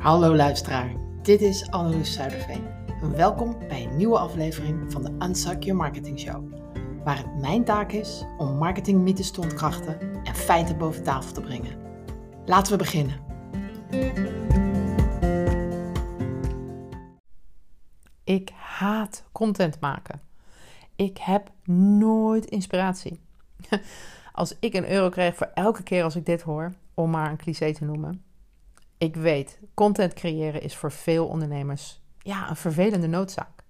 Hallo luisteraar, dit is Anneloes Zuiderveen. Welkom bij een nieuwe aflevering van de Unsuck Your Marketing Show. Waar het mijn taak is om marketingmythes te ontkrachten en feiten boven tafel te brengen. Laten we beginnen. Ik haat content maken. Ik heb nooit inspiratie. Als ik een euro kreeg voor elke keer als ik dit hoor, om maar een cliché te noemen. Ik weet, content creëren is voor veel ondernemers ja, een vervelende noodzaak.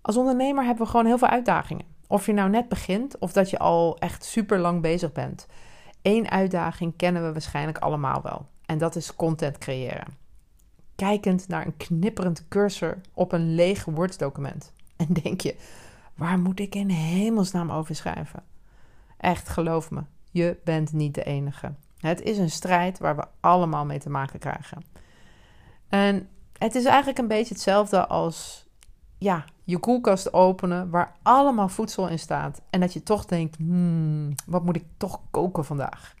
Als ondernemer hebben we gewoon heel veel uitdagingen. Of je nou net begint of dat je al echt super lang bezig bent. Eén uitdaging kennen we waarschijnlijk allemaal wel. En dat is content creëren. Kijkend naar een knipperend cursor op een leeg Word-document. En denk je, waar moet ik in hemelsnaam over schrijven? Echt, geloof me, je bent niet de enige. Het is een strijd waar we allemaal mee te maken krijgen. En het is eigenlijk een beetje hetzelfde als ja, je koelkast openen waar allemaal voedsel in staat. En dat je toch denkt, hmm, wat moet ik toch koken vandaag?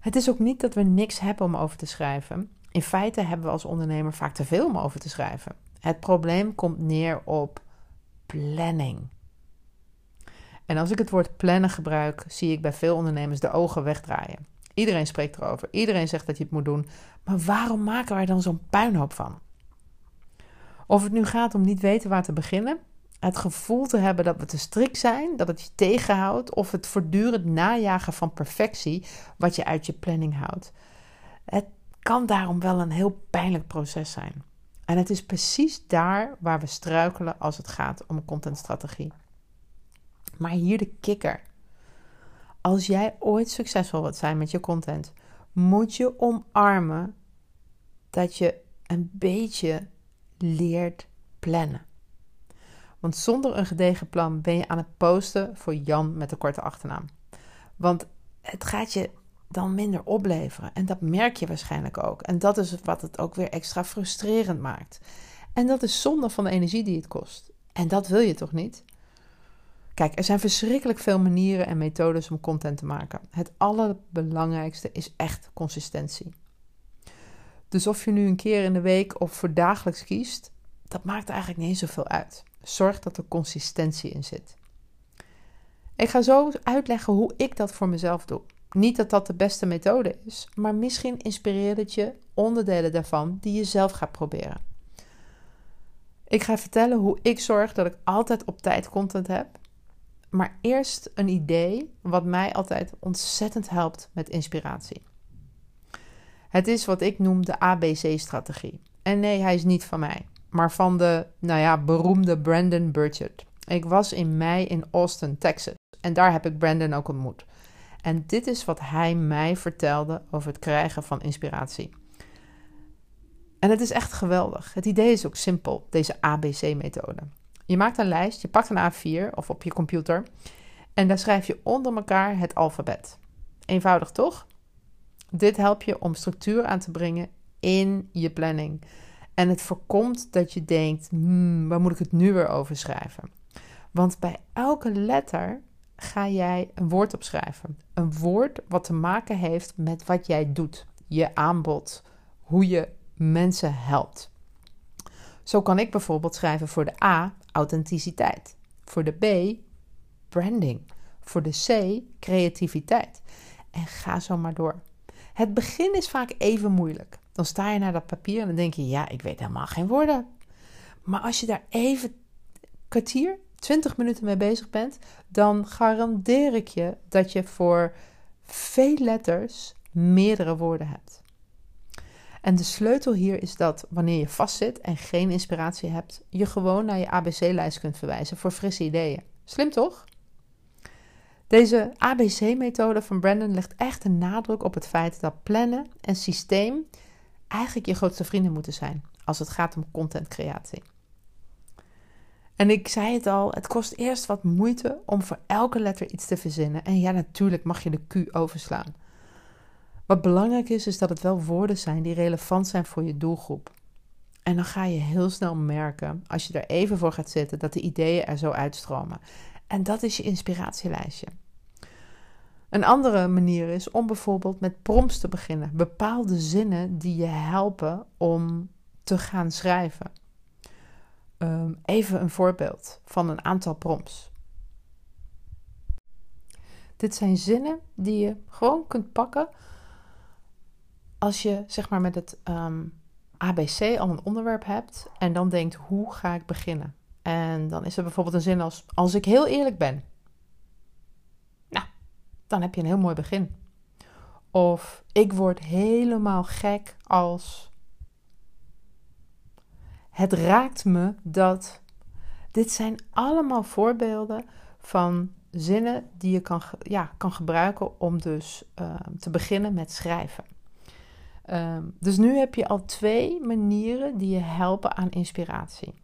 Het is ook niet dat we niks hebben om over te schrijven. In feite hebben we als ondernemer vaak te veel om over te schrijven. Het probleem komt neer op planning. En als ik het woord plannen gebruik, zie ik bij veel ondernemers de ogen wegdraaien. Iedereen spreekt erover. Iedereen zegt dat je het moet doen. Maar waarom maken wij dan zo'n puinhoop van? Of het nu gaat om niet weten waar te beginnen, het gevoel te hebben dat we te strikt zijn, dat het je tegenhoudt, of het voortdurend najagen van perfectie wat je uit je planning houdt. Het kan daarom wel een heel pijnlijk proces zijn. En het is precies daar waar we struikelen als het gaat om contentstrategie. Maar hier de kikker. Als jij ooit succesvol wilt zijn met je content, moet je omarmen dat je een beetje leert plannen. Want zonder een gedegen plan ben je aan het posten voor Jan met de korte achternaam. Want het gaat je dan minder opleveren. En dat merk je waarschijnlijk ook. En dat is wat het ook weer extra frustrerend maakt. En dat is zonde van de energie die het kost. En dat wil je toch niet? Kijk, er zijn verschrikkelijk veel manieren en methodes om content te maken. Het allerbelangrijkste is echt consistentie. Dus of je nu een keer in de week of voor dagelijks kiest, dat maakt eigenlijk niet zoveel uit. Zorg dat er consistentie in zit. Ik ga zo uitleggen hoe ik dat voor mezelf doe. Niet dat dat de beste methode is, maar misschien inspireert het je onderdelen daarvan die je zelf gaat proberen. Ik ga vertellen hoe ik zorg dat ik altijd op tijd content heb maar eerst een idee wat mij altijd ontzettend helpt met inspiratie. Het is wat ik noem de ABC-strategie. En nee, hij is niet van mij, maar van de, nou ja, beroemde Brandon Burchett. Ik was in mei in Austin, Texas. En daar heb ik Brandon ook ontmoet. En dit is wat hij mij vertelde over het krijgen van inspiratie. En het is echt geweldig. Het idee is ook simpel, deze ABC-methode. Je maakt een lijst, je pakt een A4 of op je computer en daar schrijf je onder elkaar het alfabet. Eenvoudig toch? Dit helpt je om structuur aan te brengen in je planning. En het voorkomt dat je denkt: hmm, waar moet ik het nu weer over schrijven? Want bij elke letter ga jij een woord opschrijven. Een woord wat te maken heeft met wat jij doet, je aanbod, hoe je mensen helpt. Zo kan ik bijvoorbeeld schrijven voor de A authenticiteit, voor de B branding, voor de C creativiteit. En ga zo maar door. Het begin is vaak even moeilijk. Dan sta je naar dat papier en dan denk je: ja, ik weet helemaal geen woorden. Maar als je daar even kwartier, 20 minuten mee bezig bent, dan garandeer ik je dat je voor veel letters meerdere woorden hebt. En de sleutel hier is dat wanneer je vastzit en geen inspiratie hebt, je gewoon naar je ABC-lijst kunt verwijzen voor frisse ideeën. Slim toch? Deze ABC-methode van Brandon legt echt een nadruk op het feit dat plannen en systeem eigenlijk je grootste vrienden moeten zijn als het gaat om contentcreatie. En ik zei het al, het kost eerst wat moeite om voor elke letter iets te verzinnen. En ja, natuurlijk mag je de Q overslaan. Wat belangrijk is, is dat het wel woorden zijn die relevant zijn voor je doelgroep. En dan ga je heel snel merken, als je er even voor gaat zitten, dat de ideeën er zo uitstromen. En dat is je inspiratielijstje. Een andere manier is om bijvoorbeeld met prompts te beginnen. Bepaalde zinnen die je helpen om te gaan schrijven. Ehm, even een voorbeeld van een aantal prompts. Dit zijn zinnen die je gewoon kunt pakken als je zeg maar met het um, ABC al een onderwerp hebt en dan denkt hoe ga ik beginnen? En dan is er bijvoorbeeld een zin als als ik heel eerlijk ben. Nou, dan heb je een heel mooi begin. Of ik word helemaal gek als het raakt me dat. Dit zijn allemaal voorbeelden van zinnen die je kan, ja, kan gebruiken om dus uh, te beginnen met schrijven. Um, dus nu heb je al twee manieren die je helpen aan inspiratie.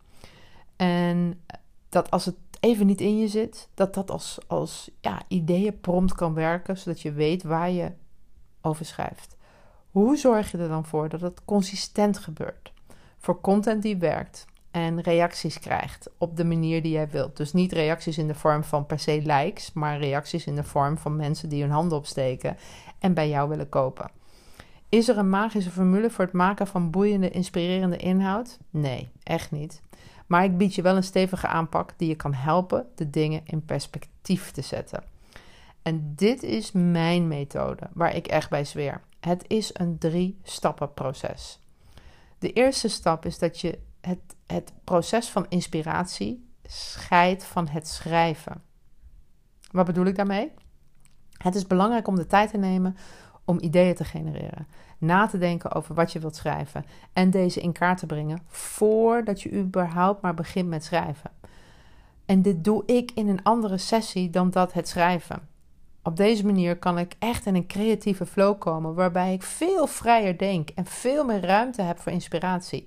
En dat als het even niet in je zit, dat dat als, als ja, ideeën prompt kan werken, zodat je weet waar je over schrijft. Hoe zorg je er dan voor dat het consistent gebeurt? Voor content die werkt en reacties krijgt op de manier die jij wilt. Dus niet reacties in de vorm van per se likes, maar reacties in de vorm van mensen die hun handen opsteken en bij jou willen kopen. Is er een magische formule voor het maken van boeiende, inspirerende inhoud? Nee, echt niet. Maar ik bied je wel een stevige aanpak die je kan helpen de dingen in perspectief te zetten. En dit is mijn methode waar ik echt bij zweer. Het is een drie-stappen proces. De eerste stap is dat je het, het proces van inspiratie scheidt van het schrijven. Wat bedoel ik daarmee? Het is belangrijk om de tijd te nemen om ideeën te genereren. Na te denken over wat je wilt schrijven en deze in kaart te brengen voordat je überhaupt maar begint met schrijven. En dit doe ik in een andere sessie dan dat het schrijven. Op deze manier kan ik echt in een creatieve flow komen waarbij ik veel vrijer denk en veel meer ruimte heb voor inspiratie.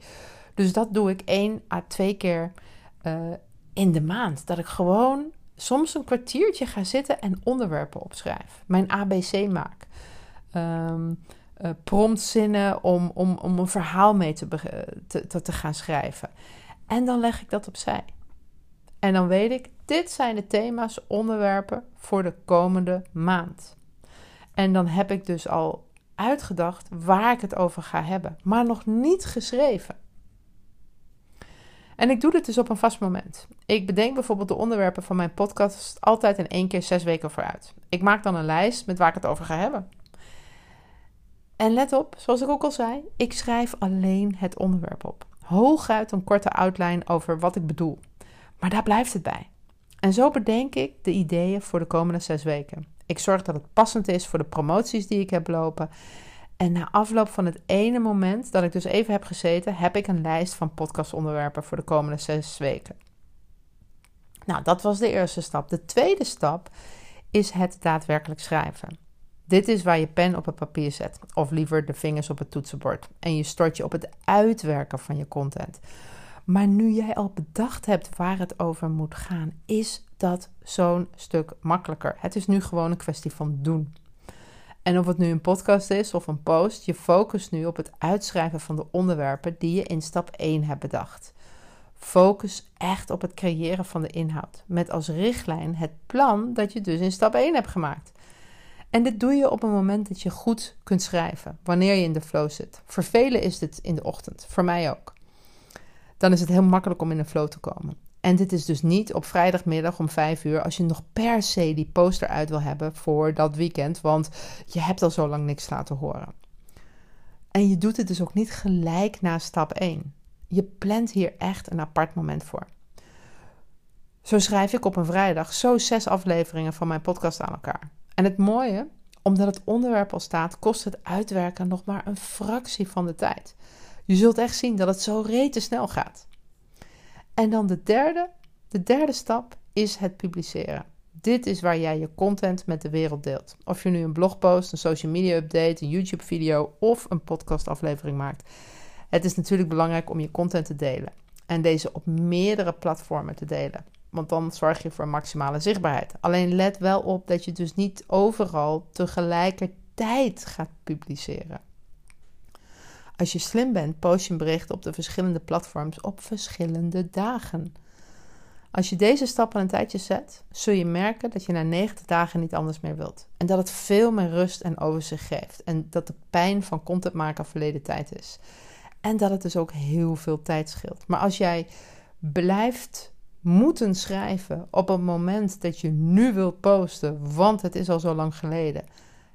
Dus dat doe ik één à twee keer uh, in de maand. Dat ik gewoon soms een kwartiertje ga zitten en onderwerpen opschrijf. Mijn ABC maak um, uh, promptzinnen om, om, om een verhaal mee te, te, te, te gaan schrijven. En dan leg ik dat opzij. En dan weet ik, dit zijn de thema's, onderwerpen voor de komende maand. En dan heb ik dus al uitgedacht waar ik het over ga hebben, maar nog niet geschreven. En ik doe dit dus op een vast moment. Ik bedenk bijvoorbeeld de onderwerpen van mijn podcast altijd in één keer zes weken vooruit. Ik maak dan een lijst met waar ik het over ga hebben. En let op, zoals ik ook al zei, ik schrijf alleen het onderwerp op. Hooguit een korte outline over wat ik bedoel. Maar daar blijft het bij. En zo bedenk ik de ideeën voor de komende zes weken. Ik zorg dat het passend is voor de promoties die ik heb lopen. En na afloop van het ene moment dat ik dus even heb gezeten, heb ik een lijst van podcastonderwerpen voor de komende zes weken. Nou, dat was de eerste stap. De tweede stap is het daadwerkelijk schrijven. Dit is waar je pen op het papier zet, of liever de vingers op het toetsenbord. En je stort je op het uitwerken van je content. Maar nu jij al bedacht hebt waar het over moet gaan, is dat zo'n stuk makkelijker. Het is nu gewoon een kwestie van doen. En of het nu een podcast is of een post, je focust nu op het uitschrijven van de onderwerpen die je in stap 1 hebt bedacht. Focus echt op het creëren van de inhoud, met als richtlijn het plan dat je dus in stap 1 hebt gemaakt. En dit doe je op een moment dat je goed kunt schrijven, wanneer je in de flow zit. Vervelen is dit in de ochtend, voor mij ook. Dan is het heel makkelijk om in de flow te komen. En dit is dus niet op vrijdagmiddag om 5 uur als je nog per se die poster uit wil hebben voor dat weekend, want je hebt al zo lang niks laten horen. En je doet het dus ook niet gelijk na stap 1. Je plant hier echt een apart moment voor. Zo schrijf ik op een vrijdag zo zes afleveringen van mijn podcast aan elkaar. En het mooie, omdat het onderwerp al staat, kost het uitwerken nog maar een fractie van de tijd. Je zult echt zien dat het zo rete snel gaat. En dan de derde, de derde stap is het publiceren. Dit is waar jij je content met de wereld deelt. Of je nu een blogpost, een social media update, een YouTube video of een podcastaflevering maakt. Het is natuurlijk belangrijk om je content te delen en deze op meerdere platformen te delen. Want dan zorg je voor maximale zichtbaarheid. Alleen let wel op dat je dus niet overal tegelijkertijd gaat publiceren. Als je slim bent, post je een bericht op de verschillende platforms op verschillende dagen. Als je deze stappen een tijdje zet, zul je merken dat je na 90 dagen niet anders meer wilt. En dat het veel meer rust en overzicht geeft. En dat de pijn van content maken verleden tijd is. En dat het dus ook heel veel tijd scheelt. Maar als jij blijft moeten schrijven op het moment dat je nu wilt posten, want het is al zo lang geleden,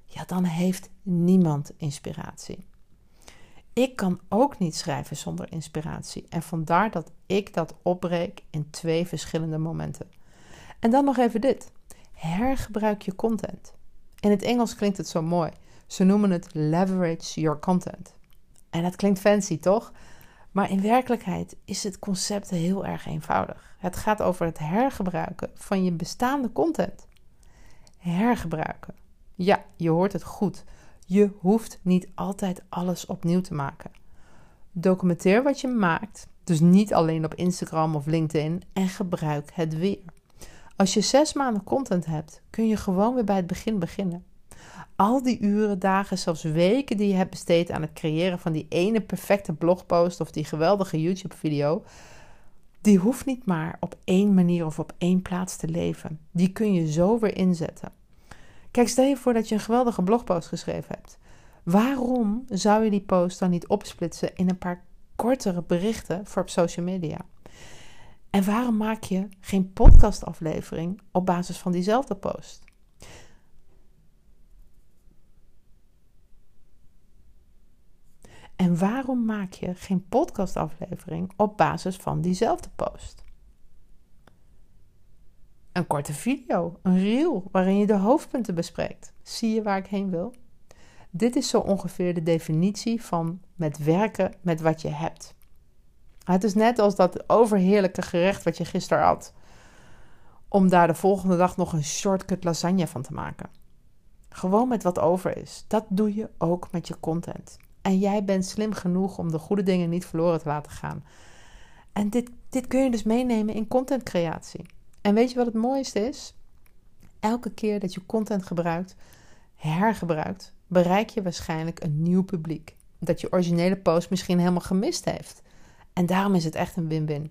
ja, dan heeft niemand inspiratie. Ik kan ook niet schrijven zonder inspiratie. En vandaar dat ik dat opbreek in twee verschillende momenten. En dan nog even dit. Hergebruik je content. In het Engels klinkt het zo mooi. Ze noemen het leverage your content. En dat klinkt fancy, toch? Maar in werkelijkheid is het concept heel erg eenvoudig. Het gaat over het hergebruiken van je bestaande content. Hergebruiken. Ja, je hoort het goed. Je hoeft niet altijd alles opnieuw te maken. Documenteer wat je maakt, dus niet alleen op Instagram of LinkedIn, en gebruik het weer. Als je zes maanden content hebt, kun je gewoon weer bij het begin beginnen. Al die uren, dagen, zelfs weken die je hebt besteed aan het creëren van die ene perfecte blogpost of die geweldige YouTube-video, die hoeft niet maar op één manier of op één plaats te leven. Die kun je zo weer inzetten. Kijk, stel je voor dat je een geweldige blogpost geschreven hebt. Waarom zou je die post dan niet opsplitsen in een paar kortere berichten voor op social media? En waarom maak je geen podcastaflevering op basis van diezelfde post? En waarom maak je geen podcastaflevering op basis van diezelfde post? Een korte video, een reel waarin je de hoofdpunten bespreekt. Zie je waar ik heen wil? Dit is zo ongeveer de definitie van met werken met wat je hebt. Het is net als dat overheerlijke gerecht wat je gisteren had. Om daar de volgende dag nog een shortcut lasagne van te maken. Gewoon met wat over is. Dat doe je ook met je content. En jij bent slim genoeg om de goede dingen niet verloren te laten gaan. En dit, dit kun je dus meenemen in contentcreatie. En weet je wat het mooiste is? Elke keer dat je content gebruikt, hergebruikt, bereik je waarschijnlijk een nieuw publiek. Dat je originele post misschien helemaal gemist heeft. En daarom is het echt een win-win.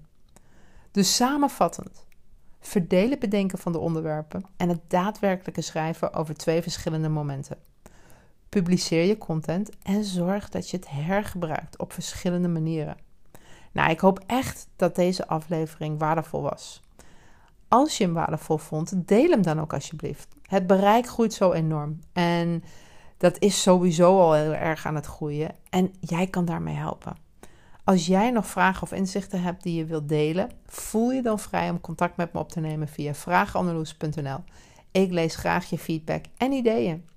Dus samenvattend, verdeel het bedenken van de onderwerpen en het daadwerkelijke schrijven over twee verschillende momenten. Publiceer je content en zorg dat je het hergebruikt op verschillende manieren. Nou, ik hoop echt dat deze aflevering waardevol was. Als je hem waardevol vond, deel hem dan ook alsjeblieft. Het bereik groeit zo enorm. En dat is sowieso al heel erg aan het groeien. En jij kan daarmee helpen. Als jij nog vragen of inzichten hebt die je wilt delen, voel je dan vrij om contact met me op te nemen via vragenandeloes.nl. Ik lees graag je feedback en ideeën.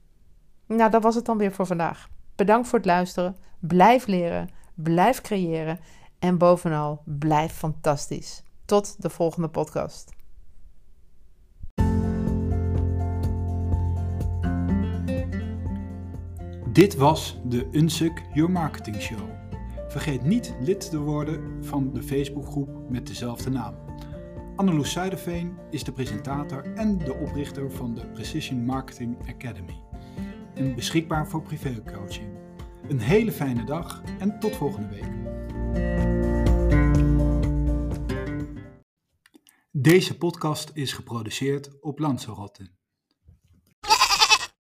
Nou, dat was het dan weer voor vandaag. Bedankt voor het luisteren. Blijf leren, blijf creëren en bovenal blijf fantastisch. Tot de volgende podcast. Dit was de Unsuk Your Marketing Show. Vergeet niet lid te worden van de Facebookgroep met dezelfde naam. Anneloes Zuiderveen is de presentator en de oprichter van de Precision Marketing Academy. En beschikbaar voor privécoaching. Een hele fijne dag en tot volgende week. Deze podcast is geproduceerd op Lanzarote.